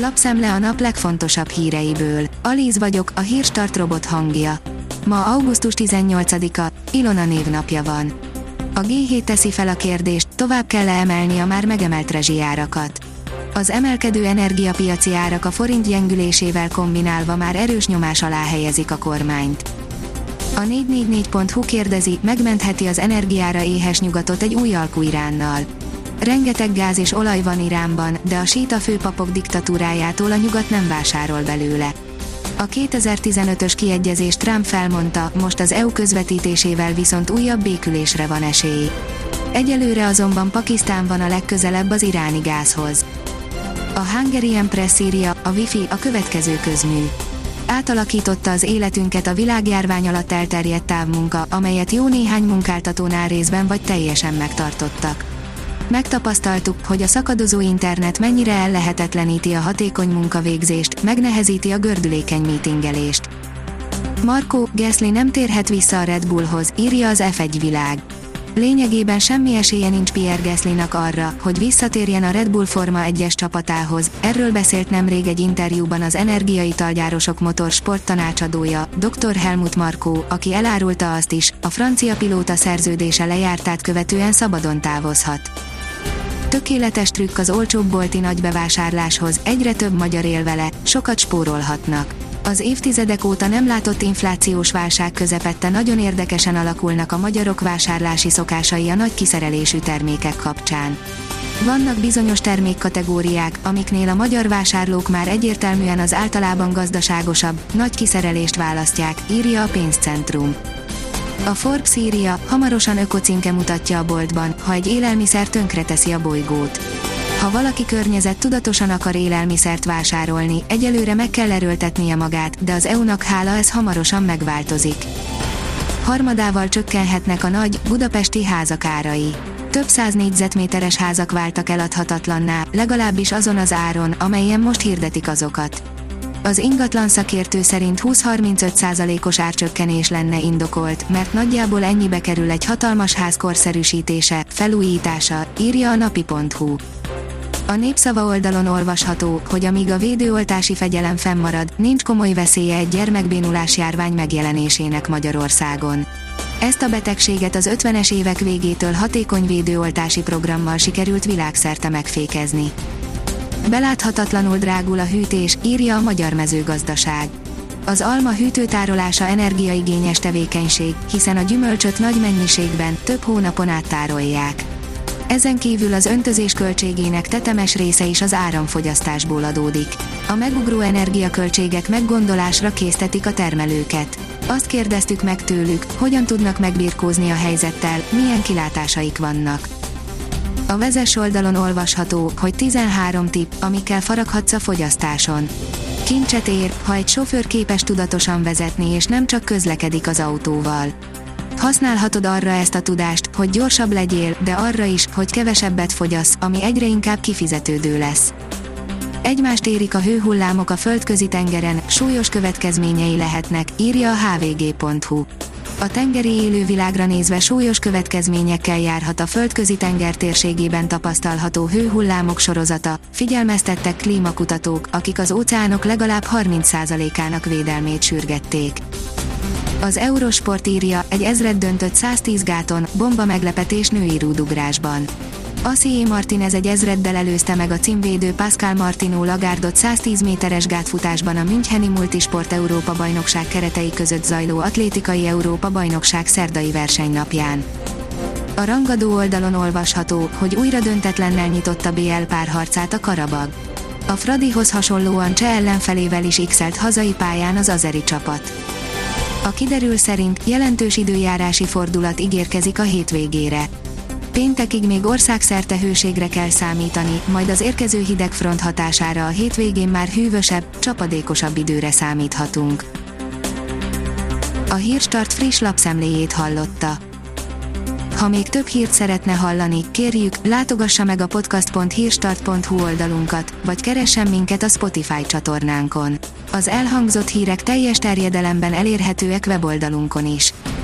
Lapszemle a nap legfontosabb híreiből. Alíz vagyok, a hírstart robot hangja. Ma augusztus 18-a, Ilona névnapja van. A G7 teszi fel a kérdést, tovább kell -e emelni a már megemelt rezsijárakat. Az emelkedő energiapiaci árak a forint gyengülésével kombinálva már erős nyomás alá helyezik a kormányt. A 444.hu kérdezi, megmentheti az energiára éhes nyugatot egy új alkú Iránnal. Rengeteg gáz és olaj van Iránban, de a síta főpapok diktatúrájától a nyugat nem vásárol belőle. A 2015-ös kiegyezés Trump felmondta, most az EU közvetítésével viszont újabb békülésre van esély. Egyelőre azonban Pakisztán van a legközelebb az iráni gázhoz. A Hungarian Press írja, a Wi-Fi a következő közmű. Átalakította az életünket a világjárvány alatt elterjedt távmunka, amelyet jó néhány munkáltatónál részben vagy teljesen megtartottak. Megtapasztaltuk, hogy a szakadozó internet mennyire ellehetetleníti a hatékony munkavégzést, megnehezíti a gördülékeny mítingelést. Marco Gasly nem térhet vissza a Red Bullhoz, írja az F1 világ. Lényegében semmi esélye nincs Pierre Gaslynak arra, hogy visszatérjen a Red Bull Forma 1-es csapatához, erről beszélt nemrég egy interjúban az energiaitalgyárosok motorsport tanácsadója, dr. Helmut Markó, aki elárulta azt is, a francia pilóta szerződése lejártát követően szabadon távozhat. Tökéletes trükk az olcsóbb bolti nagybevásárláshoz, egyre több magyar él vele, sokat spórolhatnak. Az évtizedek óta nem látott inflációs válság közepette nagyon érdekesen alakulnak a magyarok vásárlási szokásai a nagy kiszerelésű termékek kapcsán. Vannak bizonyos termékkategóriák, amiknél a magyar vásárlók már egyértelműen az általában gazdaságosabb, nagy kiszerelést választják, írja a pénzcentrum. A Forbes írja, hamarosan ökocímke mutatja a boltban, ha egy élelmiszer tönkreteszi a bolygót. Ha valaki környezet tudatosan akar élelmiszert vásárolni, egyelőre meg kell erőltetnie magát, de az EU-nak hála ez hamarosan megváltozik. Harmadával csökkenhetnek a nagy, budapesti házak árai. Több száz négyzetméteres házak váltak eladhatatlanná, legalábbis azon az áron, amelyen most hirdetik azokat. Az ingatlan szakértő szerint 20-35%-os árcsökkenés lenne indokolt, mert nagyjából ennyibe kerül egy hatalmas ház korszerűsítése, felújítása, írja a napi.hu. A népszava oldalon olvasható, hogy amíg a védőoltási fegyelem fennmarad, nincs komoly veszélye egy gyermekbénulás járvány megjelenésének Magyarországon. Ezt a betegséget az 50-es évek végétől hatékony védőoltási programmal sikerült világszerte megfékezni. Beláthatatlanul drágul a hűtés, írja a Magyar Mezőgazdaság. Az alma hűtőtárolása energiaigényes tevékenység, hiszen a gyümölcsöt nagy mennyiségben, több hónapon át tárolják. Ezen kívül az öntözés költségének tetemes része is az áramfogyasztásból adódik. A megugró energiaköltségek meggondolásra késztetik a termelőket. Azt kérdeztük meg tőlük, hogyan tudnak megbirkózni a helyzettel, milyen kilátásaik vannak. A vezes oldalon olvasható, hogy 13 tipp, amikkel faraghatsz a fogyasztáson. Kincset ér, ha egy sofőr képes tudatosan vezetni és nem csak közlekedik az autóval. Használhatod arra ezt a tudást, hogy gyorsabb legyél, de arra is, hogy kevesebbet fogyasz, ami egyre inkább kifizetődő lesz. Egymást érik a hőhullámok a földközi tengeren, súlyos következményei lehetnek, írja a hvg.hu. A tengeri élővilágra nézve súlyos következményekkel járhat a földközi tenger térségében tapasztalható hőhullámok sorozata, figyelmeztettek klímakutatók, akik az óceánok legalább 30%-ának védelmét sürgették. Az Eurosport írja, egy ezred döntött 110 gáton, bomba meglepetés női rúdugrásban. Asié Martinez egy ezreddel előzte meg a címvédő Pascal Martino Lagárdot 110 méteres gátfutásban a Müncheni Multisport Európa bajnokság keretei között zajló atlétikai Európa bajnokság szerdai versenynapján. A rangadó oldalon olvasható, hogy újra döntetlennel nyitotta BL párharcát a Karabag. A Fradihoz hasonlóan cseh ellenfelével is x hazai pályán az azeri csapat. A kiderül szerint jelentős időjárási fordulat ígérkezik a hétvégére. Péntekig még országszerte hőségre kell számítani, majd az érkező hidegfront hatására a hétvégén már hűvösebb, csapadékosabb időre számíthatunk. A Hírstart friss lapszemléjét hallotta. Ha még több hírt szeretne hallani, kérjük, látogassa meg a podcast.hírstart.hu oldalunkat, vagy keressen minket a Spotify csatornánkon. Az elhangzott hírek teljes terjedelemben elérhetőek weboldalunkon is.